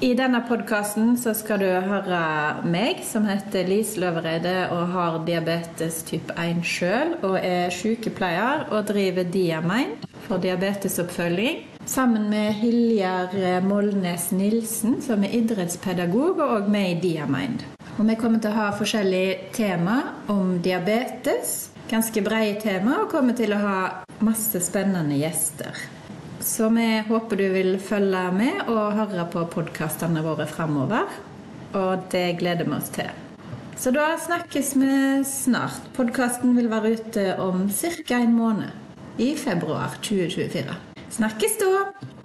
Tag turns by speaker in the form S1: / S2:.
S1: I denne podkasten skal du høre meg, som heter Lise Løvereide og har diabetes type 1 sjøl, og er sykepleier og driver Diamine for diabetesoppfølging. Sammen med Hiljar Molnes Nilsen, som er idrettspedagog og òg med i Diamind. Og vi kommer til å ha forskjellige tema om diabetes. Ganske brede tema, og kommer til å ha masse spennende gjester. Så vi håper du vil følge med og høre på podkastene våre framover. Og det gleder vi oss til. Så da snakkes vi snart. Podkasten vil være ute om ca. en måned. I februar 2024. Snakkes da!